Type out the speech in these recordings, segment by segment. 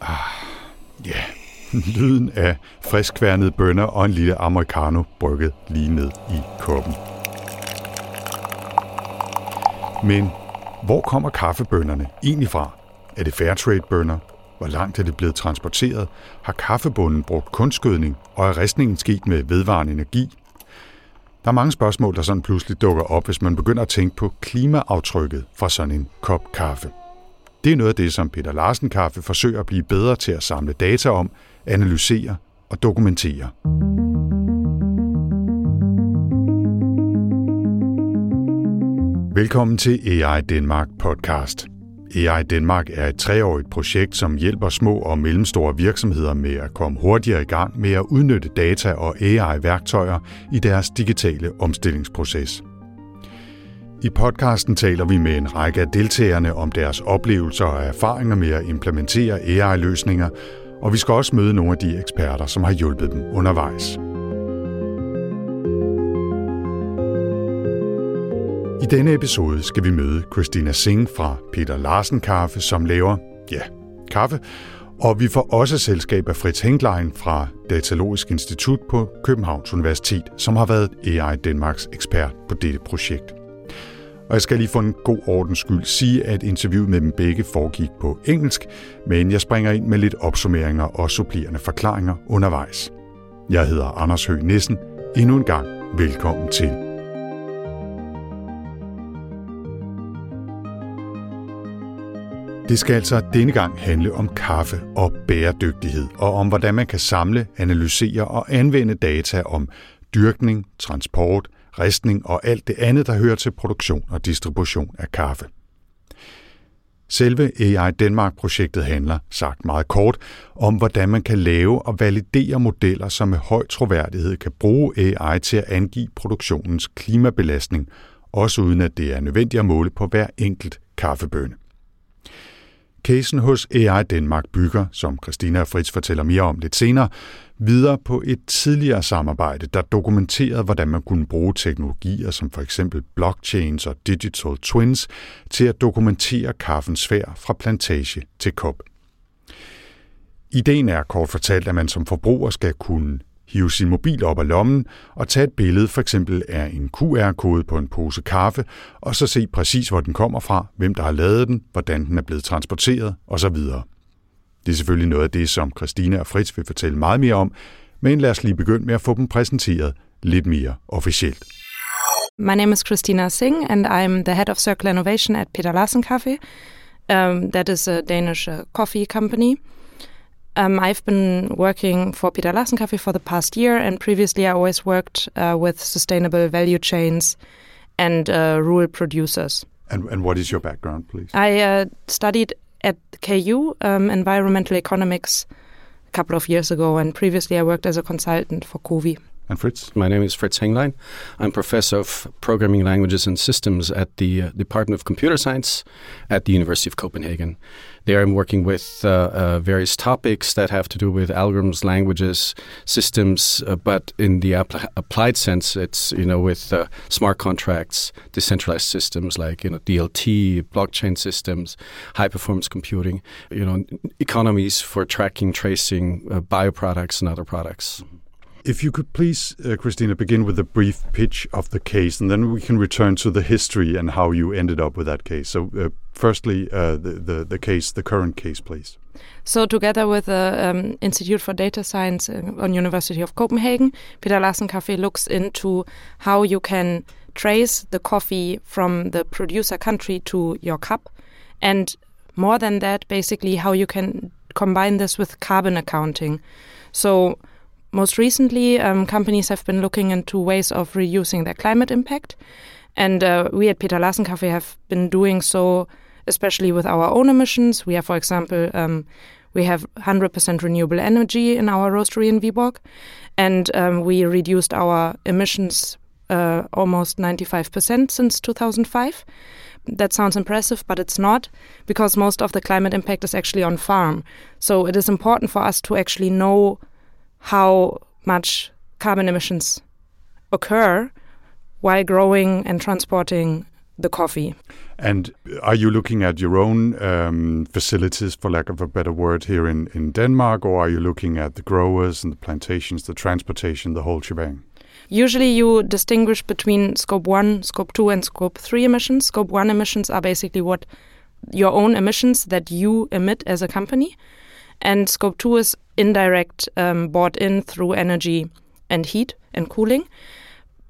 Ah, lyden af friskværnede bønner og en lille americano brygget lige ned i koppen. Men hvor kommer kaffebønnerne egentlig fra? Er det Fairtrade-bønner? Hvor langt er det blevet transporteret? Har kaffebunden brugt kunstgødning? Og er restningen sket med vedvarende energi? Der er mange spørgsmål, der sådan pludselig dukker op, hvis man begynder at tænke på klimaaftrykket fra sådan en kop kaffe. Det er noget af det, som Peter Larsen Kaffe forsøger at blive bedre til at samle data om, analysere og dokumentere. Velkommen til AI Danmark podcast. AI Danmark er et treårigt projekt, som hjælper små og mellemstore virksomheder med at komme hurtigere i gang med at udnytte data og AI-værktøjer i deres digitale omstillingsproces. I podcasten taler vi med en række af deltagerne om deres oplevelser og erfaringer med at implementere AI-løsninger, og vi skal også møde nogle af de eksperter, som har hjulpet dem undervejs. I denne episode skal vi møde Christina Singh fra Peter Larsen Kaffe, som laver, ja, kaffe, og vi får også selskab af Fritz Henklein fra Datalogisk Institut på Københavns Universitet, som har været AI Danmarks ekspert på dette projekt. Og jeg skal lige for en god ordens skyld sige, at interviewet med dem begge foregik på engelsk, men jeg springer ind med lidt opsummeringer og supplerende forklaringer undervejs. Jeg hedder Anders Høgh Nissen. Endnu en gang velkommen til. Det skal altså denne gang handle om kaffe og bæredygtighed, og om hvordan man kan samle, analysere og anvende data om dyrkning, transport, ristning og alt det andet, der hører til produktion og distribution af kaffe. Selve AI Danmark-projektet handler, sagt meget kort, om hvordan man kan lave og validere modeller, som med høj troværdighed kan bruge AI til at angive produktionens klimabelastning, også uden at det er nødvendigt at måle på hver enkelt kaffebønne. Casen hos AI Danmark bygger, som Christina og Fritz fortæller mere om lidt senere, videre på et tidligere samarbejde, der dokumenterede, hvordan man kunne bruge teknologier som for eksempel blockchains og digital twins til at dokumentere kaffens færd fra plantage til kop. Ideen er kort fortalt, at man som forbruger skal kunne hive sin mobil op af lommen og tage et billede for eksempel af en QR-kode på en pose kaffe, og så se præcis, hvor den kommer fra, hvem der har lavet den, hvordan den er blevet transporteret osv. Det er selvfølgelig noget af det, som Christina og Fritz vil fortælle meget mere om, men lad os lige begynde med at få dem præsenteret lidt mere officielt. My name is Christina Singh, and I'm the head of circular innovation at Peter Larsen Coffee. Um, that is a Danish uh, coffee company. Um, I've been working for Peter Larsen Coffee for the past year, and previously I always worked uh, with sustainable value chains and uh, rural producers. And, and what is your background, please? I uh, studied at KU um, environmental economics a couple of years ago, and previously I worked as a consultant for COWI. And Fritz? My name is Fritz Henglein. I'm professor of programming languages and systems at the uh, Department of Computer Science at the University of Copenhagen. There I'm working with uh, uh, various topics that have to do with algorithms, languages, systems, uh, but in the apl- applied sense, it's you know with uh, smart contracts, decentralized systems like you know DLT, blockchain systems, high performance computing, you know economies for tracking, tracing uh, bioproducts and other products. Mm-hmm. If you could please, uh, Christina, begin with a brief pitch of the case, and then we can return to the history and how you ended up with that case. So, uh, firstly, uh, the, the, the case, the current case, please. So, together with the um, Institute for Data Science uh, on University of Copenhagen, Peter Larsen Cafe looks into how you can trace the coffee from the producer country to your cup, and more than that, basically how you can combine this with carbon accounting. So most recently, um, companies have been looking into ways of reducing their climate impact. And uh, we at Peter Larsen Cafe have been doing so, especially with our own emissions. We have, for example, um, we have 100% renewable energy in our roastery in Viborg, and um, we reduced our emissions uh, almost 95% since 2005. That sounds impressive, but it's not, because most of the climate impact is actually on farm. So it is important for us to actually know how much carbon emissions occur while growing and transporting the coffee. And are you looking at your own um, facilities, for lack of a better word, here in, in Denmark, or are you looking at the growers and the plantations, the transportation, the whole shebang? Usually, you distinguish between scope 1, scope 2, and scope 3 emissions. Scope 1 emissions are basically what your own emissions that you emit as a company. And scope 2 is indirect, um, bought in through energy and heat and cooling.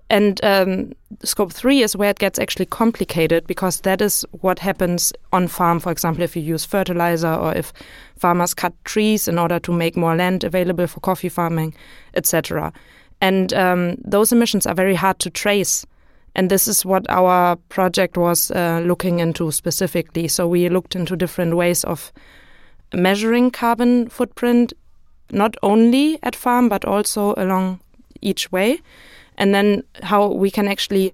And um, scope three is where it gets actually complicated because that is what happens on farm. For example, if you use fertilizer or if farmers cut trees in order to make more land available for coffee farming, etc. And um, those emissions are very hard to trace. And this is what our project was uh, looking into specifically. So we looked into different ways of measuring carbon footprint, not only at farm, but also along each way and then how we can actually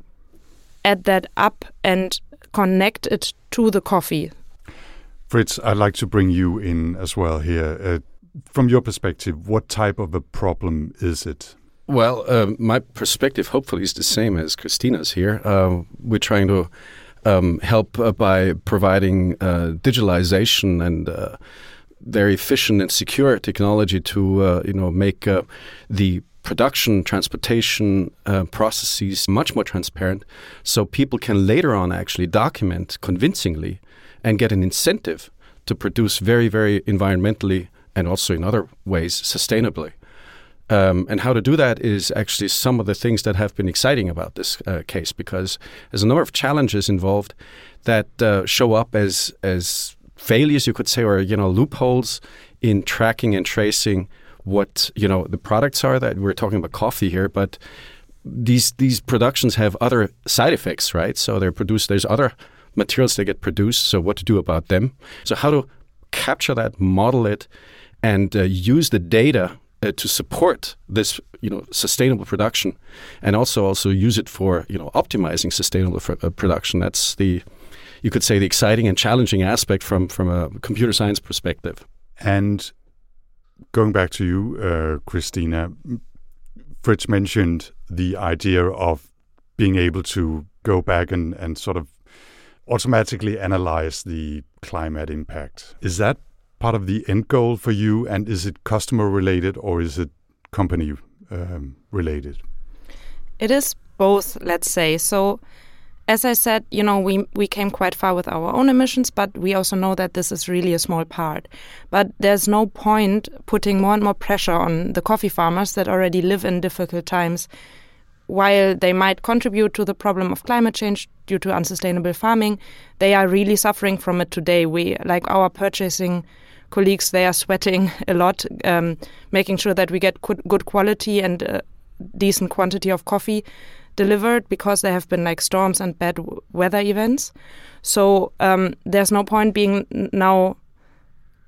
add that up and connect it to the coffee. Fritz, I'd like to bring you in as well here. Uh, from your perspective, what type of a problem is it? Well, uh, my perspective hopefully is the same as Christina's here. Uh, we're trying to um, help uh, by providing uh, digitalization and uh, very efficient and secure technology to you know make the production, transportation uh, processes much more transparent, so people can later on actually document convincingly and get an incentive to produce very, very environmentally and also in other ways sustainably. Um, and how to do that is actually some of the things that have been exciting about this uh, case because there's a number of challenges involved that uh, show up as as failures, you could say, or you know loopholes in tracking and tracing what you know the products are that we're talking about coffee here, but these these productions have other side effects, right? So they're produced. There's other materials that get produced. So what to do about them? So how to capture that, model it, and uh, use the data uh, to support this, you know, sustainable production, and also also use it for you know optimizing sustainable uh, production. That's the you could say the exciting and challenging aspect from from a computer science perspective. And going back to you, uh, Christina, Fritz mentioned the idea of being able to go back and, and sort of automatically analyze the climate impact. Is that part of the end goal for you? And is it customer related or is it company um, related? It is both, let's say. So as I said, you know, we we came quite far with our own emissions, but we also know that this is really a small part. But there's no point putting more and more pressure on the coffee farmers that already live in difficult times. While they might contribute to the problem of climate change due to unsustainable farming, they are really suffering from it today. We like our purchasing colleagues; they are sweating a lot, um, making sure that we get good quality and uh, decent quantity of coffee delivered because there have been like storms and bad weather events. So um, there's no point being now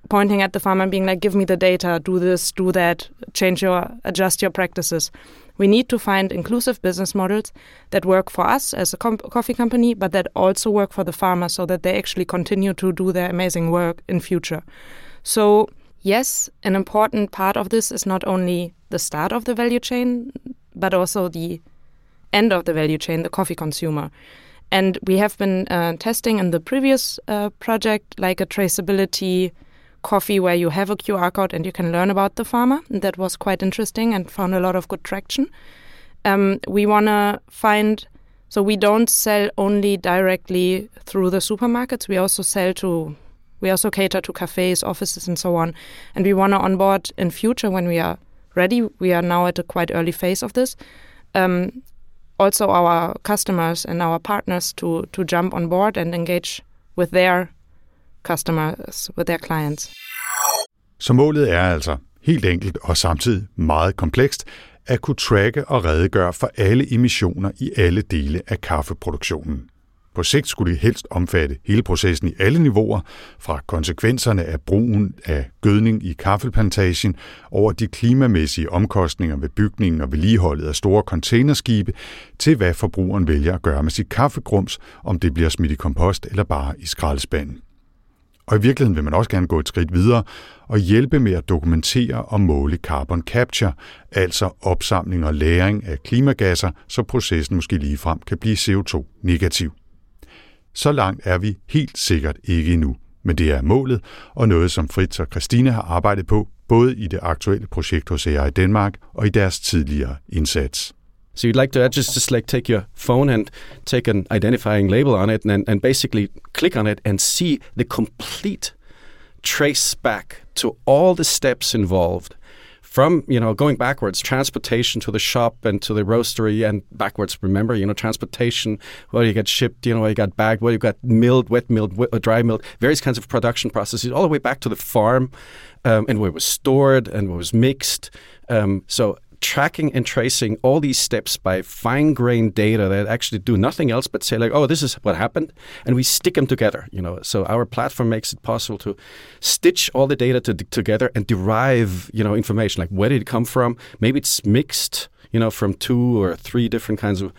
pointing at the farmer and being like, give me the data, do this, do that, change your, adjust your practices. We need to find inclusive business models that work for us as a com coffee company, but that also work for the farmer so that they actually continue to do their amazing work in future. So yes, an important part of this is not only the start of the value chain, but also the end of the value chain, the coffee consumer. And we have been uh, testing in the previous uh, project like a traceability coffee where you have a QR code and you can learn about the farmer. That was quite interesting and found a lot of good traction. Um, we want to find, so we don't sell only directly through the supermarkets, we also sell to. We also cater to cafes, offices, and so on. And we want to onboard in future when we are ready. We are now at a quite early phase of this. Um, also our customers and our partners to to jump on board and engage with their customers, with their clients. Så målet er altså helt enkelt og samtidig meget komplekst at kunne tracke og redegøre for alle emissioner i alle dele af kaffeproduktionen. På sigt skulle det helst omfatte hele processen i alle niveauer, fra konsekvenserne af brugen af gødning i kaffeplantagen over de klimamæssige omkostninger ved bygningen og vedligeholdet af store containerskibe, til hvad forbrugeren vælger at gøre med sit kaffegrums, om det bliver smidt i kompost eller bare i skraldespanden. Og i virkeligheden vil man også gerne gå et skridt videre og hjælpe med at dokumentere og måle carbon capture, altså opsamling og læring af klimagasser, så processen måske ligefrem kan blive CO2-negativ. Så langt er vi helt sikkert ikke endnu, men det er målet og noget, som Fritz og Christine har arbejdet på, både i det aktuelle projekt hos AI Danmark og i deres tidligere indsats. So you'd like to just just like take your phone and take an identifying label on it and and basically click on it and see the complete trace back to all the steps involved from you know going backwards transportation to the shop and to the roastery and backwards remember you know transportation where you get shipped you know where you got bagged where you got milled wet milled uh, dry milled various kinds of production processes all the way back to the farm um, and where it was stored and where it was mixed. Um, so tracking and tracing all these steps by fine grained data that actually do nothing else but say like oh this is what happened and we stick them together you know? So our platform makes it possible to stitch all the data to, together and derive you know information. Like where did it come from? Maybe it's mixed you know from two or three different kinds of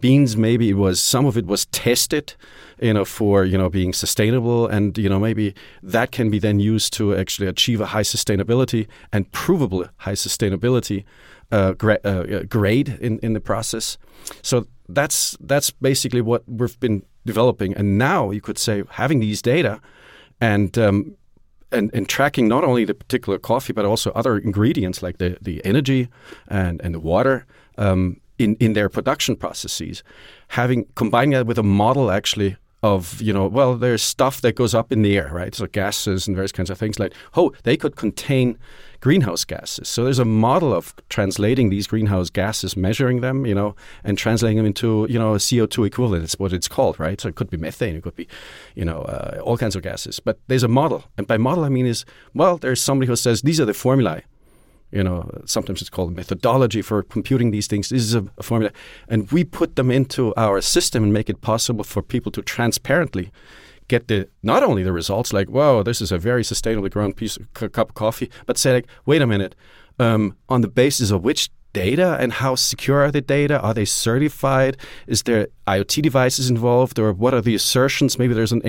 beans maybe it was some of it was tested you know for you know being sustainable and you know maybe that can be then used to actually achieve a high sustainability and provable high sustainability uh, gra- uh, grade in, in the process. So that's that's basically what we've been developing. And now you could say having these data and um, and, and tracking not only the particular coffee but also other ingredients like the, the energy and, and the water um, in, in their production processes, having combining that with a model actually of you know well there's stuff that goes up in the air right? So gases and various kinds of things like oh they could contain greenhouse gases. So there's a model of translating these greenhouse gases measuring them you know and translating them into you know a co2 equivalent it's what it's called right? So it could be methane it could be you know uh, all kinds of gases. But there's a model. And by model i mean is well there's somebody who says these are the formulae you know, sometimes it's called methodology for computing these things. This is a, a, formula. And we put them into our system and make it possible for people to transparently get the not only the results like, wow, this is a very sustainably grown piece of c- cup of coffee, but say like, wait a minute, um, on the basis of which data and how secure are the data? Are they certified? Is there IoT devices involved, or what are the assertions? Maybe there's an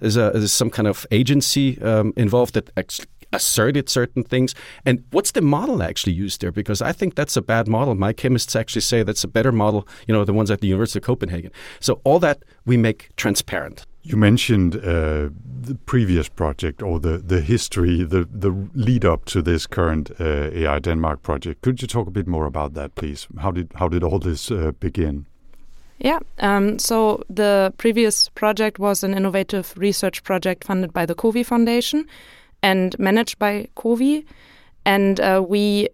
there's, a, there's some kind of agency um, involved that actually asserted certain things. And what's the model actually used there? Because I think that's a bad model. My chemists actually say that's a better model, you know, the ones at the University of Copenhagen. So all that we make transparent. You mentioned uh, the previous project or the, the history, the, the lead up to this current uh, AI Denmark project. Could you talk a bit more about that, please? How did how did all this uh, begin? Yeah, um, so the previous project was an innovative research project funded by the COWI Foundation, and managed by COWI. And uh, we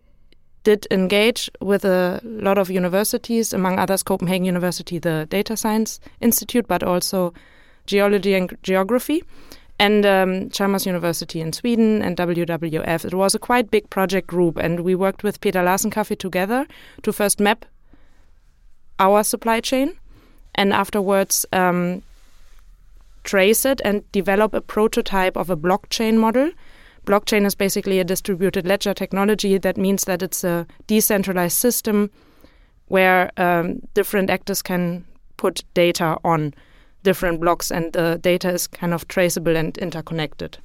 did engage with a lot of universities, among others, Copenhagen University, the Data Science Institute, but also Geology and Geography, and um, Chalmers University in Sweden and WWF. It was a quite big project group, and we worked with Peter Larsen Coffee together to first map our supply chain, and afterwards um, trace it and develop a prototype of a blockchain model. Blockchain is basically a distributed ledger technology. That means that it's a decentralized system where um, different actors can put data on different blocks and the data is kind of traceable and interconnected.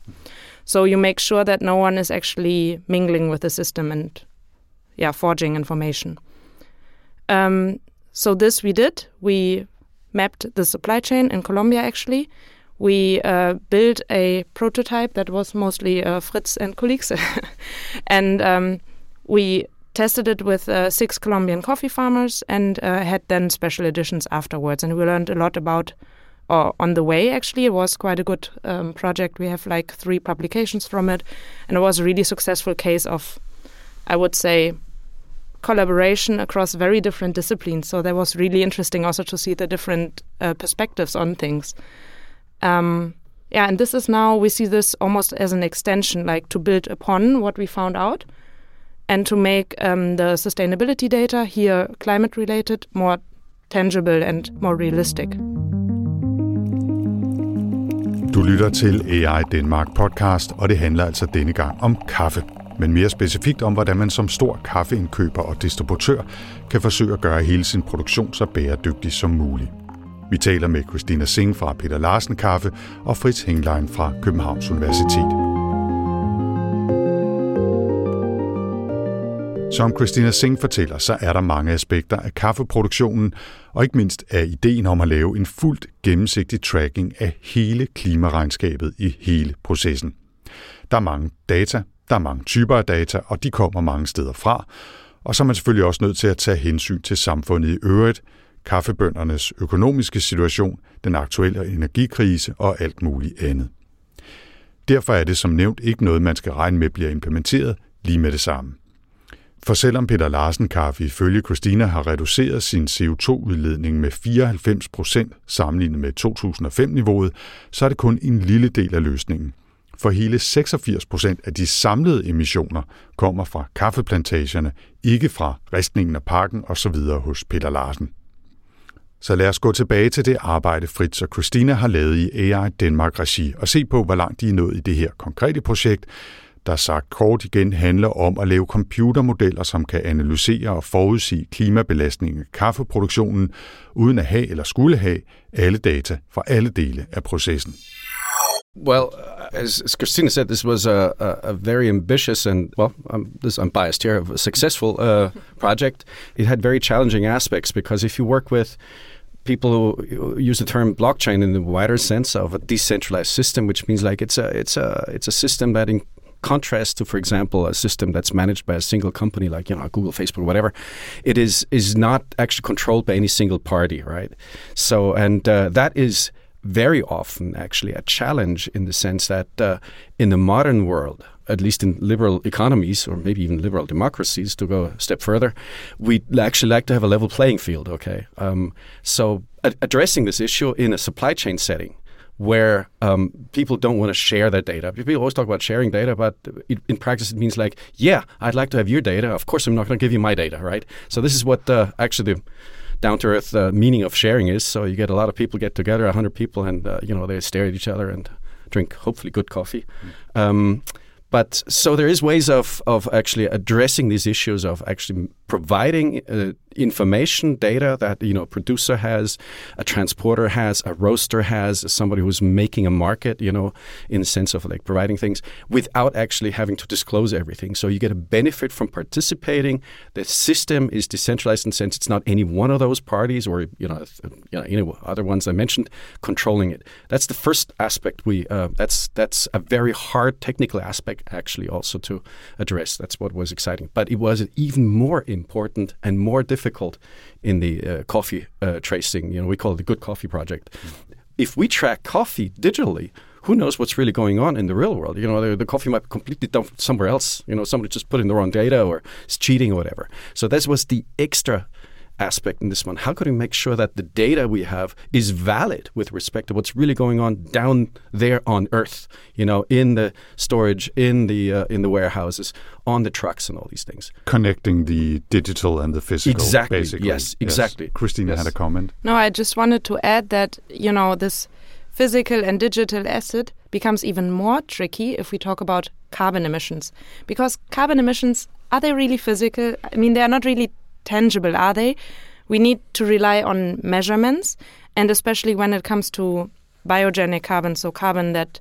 So you make sure that no one is actually mingling with the system and yeah, forging information. Um, so this we did. We mapped the supply chain in Colombia actually. We uh, built a prototype that was mostly uh, Fritz and colleagues, and um, we tested it with uh, six Colombian coffee farmers and uh, had then special editions afterwards. And we learned a lot about, or on the way actually, it was quite a good um, project. We have like three publications from it, and it was a really successful case of, I would say, collaboration across very different disciplines. So that was really interesting also to see the different uh, perspectives on things. Um, yeah, and this is now we see this almost as an extension, like to build upon what we found out and to make um, the sustainability data here climate related more tangible and more realistic. Du lytter til AI Danmark podcast, og det handler altså denne gang om kaffe men mere specifikt om, hvordan man som stor kaffeindkøber og distributør kan forsøge at gøre hele sin produktion så bæredygtig som muligt. Vi taler med Christina Singh fra Peter Larsen Kaffe og Fritz Henglein fra Københavns Universitet. Som Christina Singh fortæller, så er der mange aspekter af kaffeproduktionen, og ikke mindst af ideen om at lave en fuldt gennemsigtig tracking af hele klimaregnskabet i hele processen. Der er mange data, der er mange typer af data, og de kommer mange steder fra, og så er man selvfølgelig også nødt til at tage hensyn til samfundet i øvrigt, kaffebøndernes økonomiske situation, den aktuelle energikrise og alt muligt andet. Derfor er det som nævnt ikke noget, man skal regne med bliver implementeret lige med det samme. For selvom Peter Larsen Kaffe ifølge Christina har reduceret sin CO2-udledning med 94% sammenlignet med 2005-niveauet, så er det kun en lille del af løsningen. For hele 86 procent af de samlede emissioner kommer fra kaffeplantagerne, ikke fra ristningen af parken osv. hos Peter Larsen. Så lad os gå tilbage til det arbejde, Fritz og Christina har lavet i AI Danmark Regi og se på, hvor langt de er nået i det her konkrete projekt, der sagt kort igen handler om at lave computermodeller, som kan analysere og forudsige klimabelastningen af kaffeproduktionen, uden at have eller skulle have alle data fra alle dele af processen. Well, as, as Christina said, this was a, a, a very ambitious and, well, I'm, this, I'm biased here, a successful uh, project. It had very challenging aspects because if you work with people who use the term blockchain in the wider sense of a decentralized system, which means like it's a it's a it's a system that in, contrast to, for example, a system that's managed by a single company like you know Google, Facebook, whatever, it is is not actually controlled by any single party, right? So, and uh, that is very often actually a challenge in the sense that uh, in the modern world, at least in liberal economies or maybe even liberal democracies, to go a step further, we actually like to have a level playing field. Okay, um, so addressing this issue in a supply chain setting where um, people don't want to share their data. People always talk about sharing data, but it, in practice it means like, yeah, I'd like to have your data. Of course, I'm not going to give you my data, right? So this is what uh, actually the down to earth uh, meaning of sharing is. So you get a lot of people get together, hundred people, and uh, you know they stare at each other and drink hopefully good coffee. Mm. Um, but so there is ways of of actually addressing these issues of actually providing uh, information data that you know a producer has a transporter has a roaster has somebody who's making a market you know in the sense of like providing things without actually having to disclose everything. So you get a benefit from participating. The system is decentralized in the sense it's not any one of those parties or you know you know any other ones i mentioned controlling it. That's the first aspect we uh, that's that's a very hard technical aspect actually also to address. That's what was exciting. But it was even more important and more difficult in the uh, coffee uh, tracing. You know, we call it the Good Coffee Project. If we track coffee digitally, who knows what's really going on in the real world? You know, the, the, coffee might be completely dumped somewhere else. You know, somebody just put in the wrong data or is cheating or whatever. So this was the extra aspect in this one. How can we make sure that the data we have is valid with respect to what's really going on down there on Earth? You know, in the storage, in the uh, in the warehouses, on the trucks, and all these things. Connecting the digital and the physical. Exactly. Basically. Yes. Exactly. Yes. Christina yes. had a comment. No, I just wanted to add that you know this physical and digital asset becomes even more tricky if we talk about carbon emissions because carbon emissions are they really physical? I mean, they are not really tangible, are they? We need to rely on measurements, and especially when it comes to biogenic carbon, so carbon that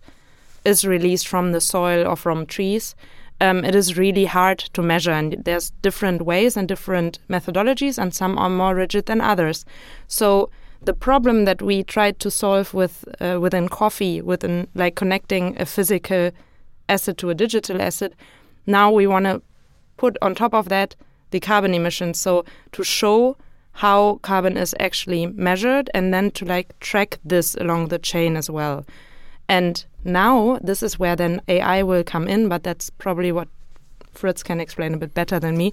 is released from the soil or from trees. Um, it is really hard to measure, and there's different ways and different methodologies, and some are more rigid than others. So the problem that we tried to solve with uh, within coffee, within like connecting a physical asset to a digital asset, now we want to put on top of that the carbon emissions. So to show how carbon is actually measured and then to like track this along the chain as well. And now this is where then AI will come in, but that's probably what Fritz can explain a bit better than me.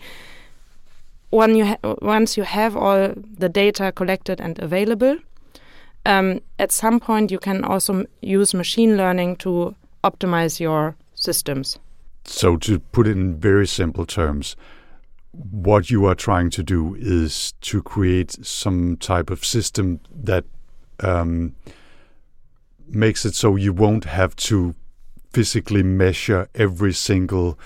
When you once you have all the data collected and available, um, at some point you can also use machine learning to optimize your systems. So, to put it in very simple terms, what you are trying to do is to create some type of system that um, makes it so you won't have to physically measure every single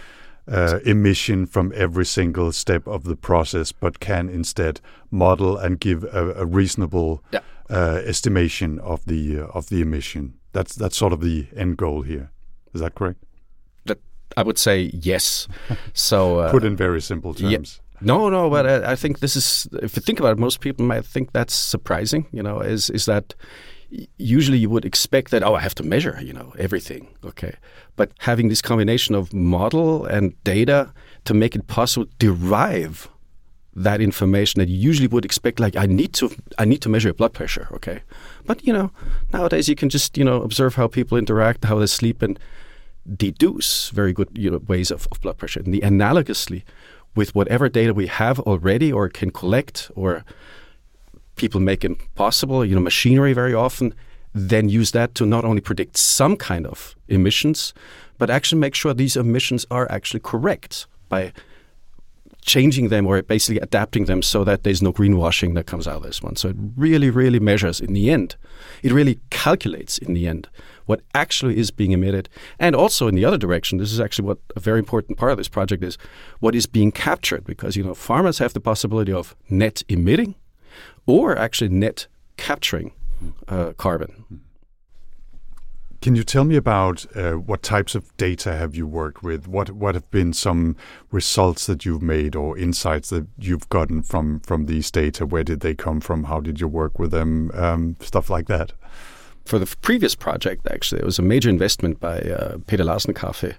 uh, emission from every single step of the process, but can instead model and give a, a reasonable yeah. uh, estimation of the uh, of the emission. That's that's sort of the end goal here. Is that correct? I would say yes. so uh, put in very simple terms. Yeah, no, no, but I, I, think this is. If you think about it, most people might think that's surprising. You know, is is that usually you would expect that oh, I have to measure, you know, everything. Okay, but having this combination of model and data to make it possible derive that information that you usually would expect like i need to i need to measure your blood pressure okay but you know nowadays you can just you know observe how people interact how they sleep and deduce very good you know, ways of, of blood pressure and the analogously with whatever data we have already or can collect or people make impossible you know machinery very often then use that to not only predict some kind of emissions but actually make sure these emissions are actually correct by changing them or basically adapting them so that there's no greenwashing that comes out of this one. So it really, really measures in the end. It really calculates in the end what actually is being emitted. And also in the other direction, this is actually what a very important part of this project is what is being captured because, you know, farmers have the possibility of net emitting or actually net capturing uh, carbon. Can you tell me about uh, what types of data have you worked with? What what have been some results that you've made or insights that you've gotten from from these data? Where did they come from? How did you work with them? Um, stuff like that. For the previous project, actually, it was a major investment by uh, Peter Larsen Cafe,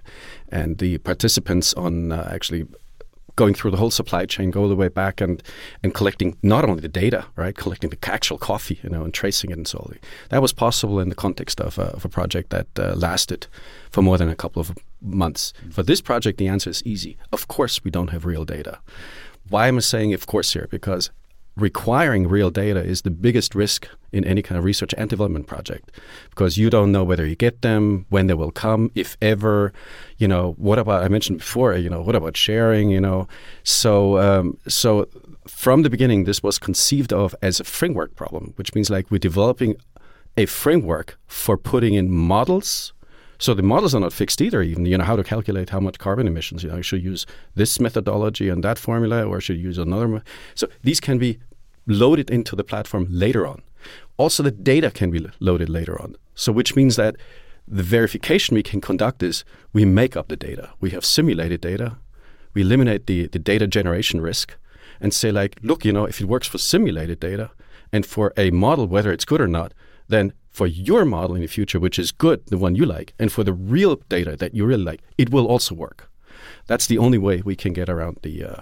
and the participants on uh, actually going through the whole supply chain, go all the way back and and collecting not only the data, right, collecting the actual coffee, you know, and tracing it and so on. That was possible in the context of a, of a project that uh, lasted for more than a couple of months. For this project, the answer is easy. Of course, we don't have real data. Why am I saying of course here? Because requiring real data is the biggest risk in any kind of research and development project because you don't know whether you get them, when they will come, if ever. You know, what about I mentioned before? You know, what about sharing? You know, so um, so from the beginning, this was conceived of as a framework problem, which means like we're developing a framework for putting in models. So the models are not fixed either. Even you know how to calculate how much carbon emissions. You know, should use this methodology and that formula, or should use another. So these can be loaded into the platform later on. Also, the data can be loaded later on. So, which means that the verification we can conduct is we make up the data. We have simulated data. We eliminate the, the data generation risk and say, like, look, you know, if it works for simulated data and for a model, whether it's good or not, then for your model in the future, which is good, the one you like, and for the real data that you really like, it will also work. That's the only way we can get around the uh,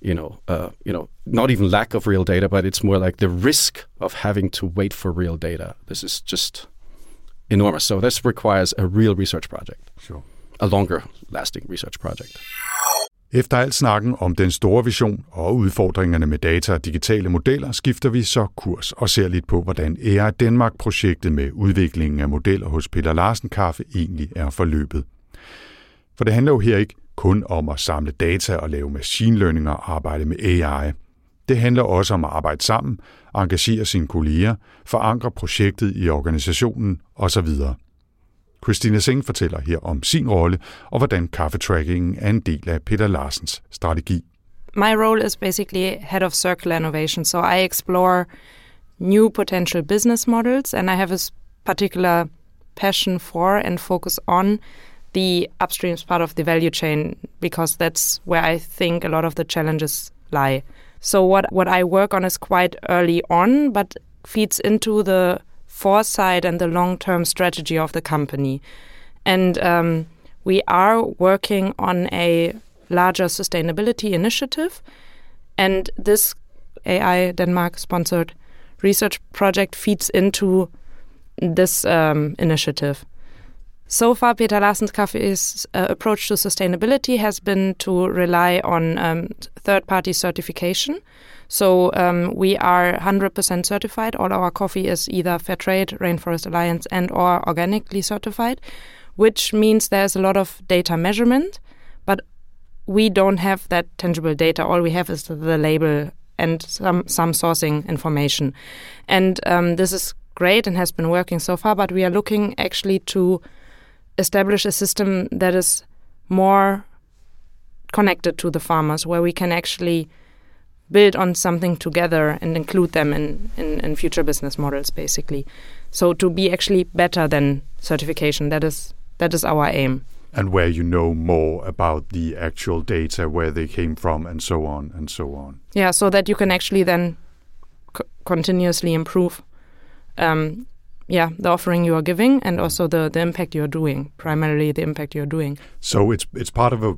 you know, uh, you know, not even lack of real data, but it's more like the risk of having to wait for real data. This is just enormous. So this requires a real research project. Sure. A longer lasting research project. Efter al snakken om den store vision og udfordringerne med data og digitale modeller, skifter vi så kurs og ser lidt på, hvordan AI Danmark-projektet med udviklingen af modeller hos Peter Larsen Kaffe egentlig er forløbet. For det handler jo her ikke kun om at samle data og lave machine learning og arbejde med AI. Det handler også om at arbejde sammen, engagere sine kolleger, forankre projektet i organisationen osv. Christina Singh fortæller her om sin rolle og hvordan kaffetrackingen er en del af Peter Larsens strategi. My role is basically head of circular innovation, so I explore new potential business models and I have a particular passion for and focus on the upstream part of the value chain because that's where I think a lot of the challenges lie. So what what I work on is quite early on, but feeds into the foresight and the long-term strategy of the company. And um, we are working on a larger sustainability initiative, and this AI Denmark sponsored research project feeds into this um, initiative. So far, Peter Larsen's Cafe's uh, approach to sustainability has been to rely on um, third party certification. So um, we are 100% certified. All our coffee is either fair trade, Rainforest Alliance, and or organically certified, which means there's a lot of data measurement, but we don't have that tangible data. All we have is the label and some some sourcing information, and um, this is great and has been working so far. But we are looking actually to establish a system that is more connected to the farmers, where we can actually build on something together and include them in, in, in future business models, basically. So to be actually better than certification, that is that is our aim. And where you know more about the actual data, where they came from, and so on and so on. Yeah, so that you can actually then continuously improve. Um, yeah, the offering you are giving and also the, the impact you're doing, primarily the impact you're doing. So it's it's part of a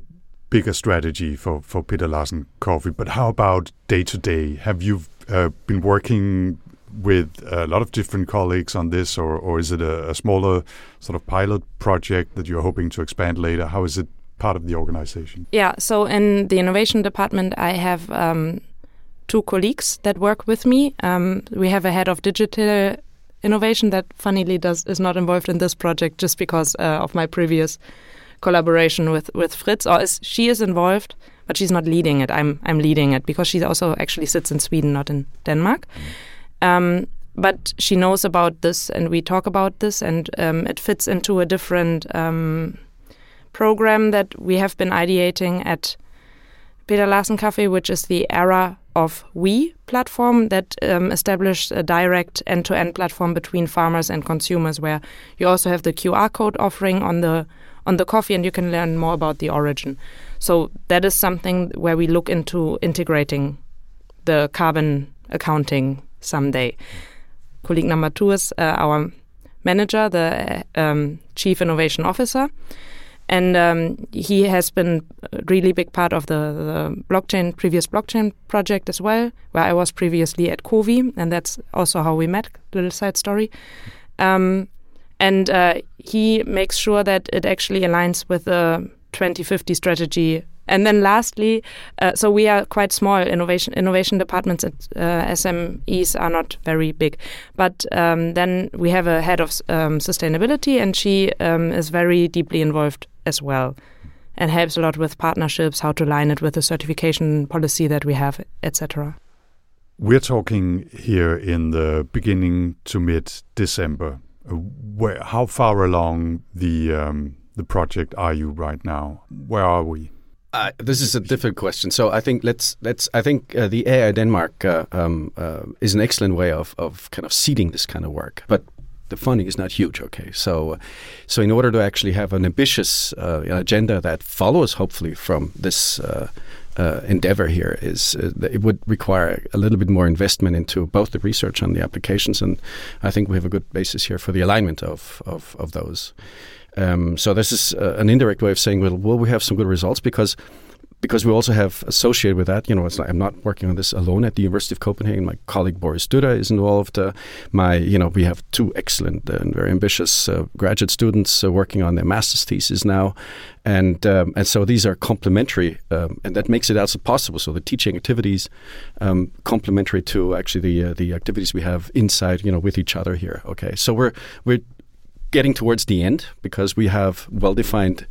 bigger strategy for, for Peter Larsen Coffee. But how about day to day? Have you uh, been working with a lot of different colleagues on this, or, or is it a, a, smaller sort of pilot project that you're hoping to expand later? How is it part of the organization? Yeah, so in the innovation department, I have um, two colleagues that work with me. Um, we have a head of digital innovation that funnily does is not involved in this project just because uh, of my previous collaboration with with Fritz, or is she is involved, but she's not leading it. I'm I'm leading it because she also actually sits in Sweden, not in Denmark. Um, but she knows about this, and we talk about this, and um, it fits into a different um, program that we have been ideating at Peter Larsen Cafe, which is the era of We platform that um, established a direct end-to-end platform between farmers and consumers, where you also have the QR code offering on the on the coffee, and you can learn more about the origin. So that is something where we look into integrating the carbon accounting someday. Colleague number two is uh, our manager, the um, chief innovation officer and um, he has been a really big part of the, the, blockchain previous blockchain project as well where i was previously at COWI and that's also how we met little side story um, and uh, he makes sure that it actually aligns with the 2050 strategy and then lastly, uh, so we are quite small. Innovation innovation departments at uh, SMEs are not very big, but um, then we have a head of um, sustainability, and she um, is very deeply involved as well, and helps a lot with partnerships, how to line it with the certification policy that we have, etc. We're talking here in the beginning to mid December. Uh, where, how far along the um, the project are you right now? Where are we? Uh, this is a difficult question. So I think let's let's. I think uh, the AI Denmark uh, um, uh, is an excellent way of of kind of seeding this kind of work, but the funding is not huge. Okay, so so in order to actually have an ambitious uh, agenda that follows, hopefully, from this. Uh, endeavor here is uh, it would require a little bit more investment into both the research and the applications, and I think we have a good basis here for the alignment of of, of those. Um, so this is uh, an indirect way of saying, well, will we have some good results because because we also have associated with that, you know, like I'm not working on this alone at the University of Copenhagen. My colleague Boris Düdder is involved. Uh, my, you know, we have two excellent and very ambitious uh, graduate students uh, working on their master's thesis now, and um, and so these are complementary, um, and that makes it also possible. So the teaching activities um, complementary to actually the uh, the activities we have inside, you know, with each other here. Okay, so we're we're getting towards the end because we have well defined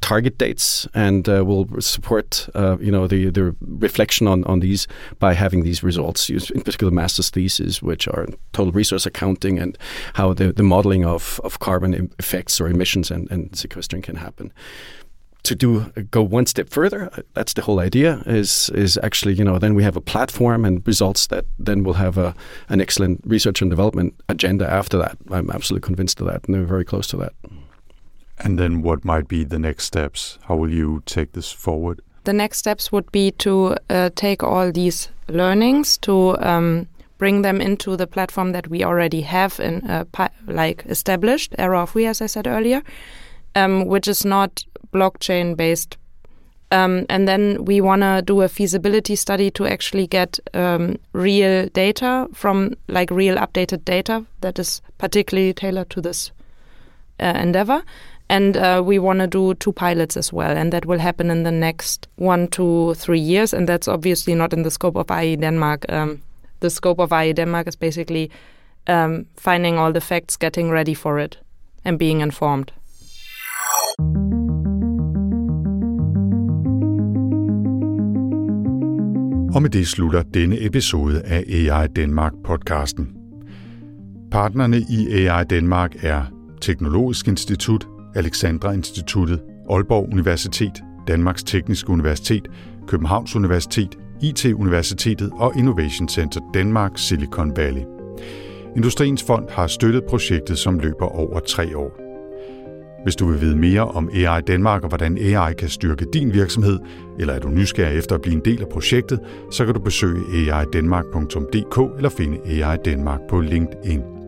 target dates and uh, we'll support uh, you know the the reflection on, on these by having these results. In particular master's thesis which are total resource accounting and how the, the modeling of, of carbon effects or emissions and, and sequestering can happen. To do go one step further that's the whole idea is is actually you know then we have a platform and results that then will have a an excellent research and development agenda after that. I'm absolutely convinced of that and we're very close to that and then what might be the next steps how will you take this forward the next steps would be to uh, take all these learnings to um, bring them into the platform that we already have in uh, like established era of we as i said earlier um, which is not blockchain based. Um, and then we want to do a feasibility study to actually get um, real data from like real updated data that is particularly tailored to this uh, endeavor. And uh, we want to do two pilots as well, and that will happen in the next one to three years. And that's obviously not in the scope of AI Denmark. Um, the scope of AI Denmark is basically um, finding all the facts, getting ready for it, and being informed. Og med det slutter denne episode af AI Danmark podcasten. Partnerne i AI Danmark er Teknologisk Institut, Alexandra Instituttet, Aalborg Universitet, Danmarks Tekniske Universitet, Københavns Universitet, IT-universitetet og Innovation Center Danmark Silicon Valley. Industriens Fond har støttet projektet, som løber over tre år. Hvis du vil vide mere om AI Danmark og hvordan AI kan styrke din virksomhed, eller er du nysgerrig efter at blive en del af projektet, så kan du besøge aidanmark.dk eller finde AI Danmark på LinkedIn.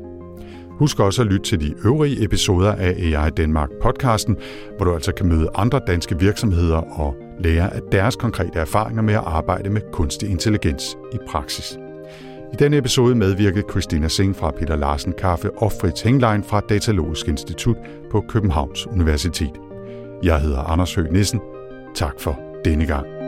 Husk også at lytte til de øvrige episoder af AI Danmark podcasten, hvor du altså kan møde andre danske virksomheder og lære af deres konkrete erfaringer med at arbejde med kunstig intelligens i praksis. I denne episode medvirkede Christina Singh fra Peter Larsen Kaffe og Fritz Henglein fra Datalogisk Institut på Københavns Universitet. Jeg hedder Anders Høgh Nissen. Tak for denne gang.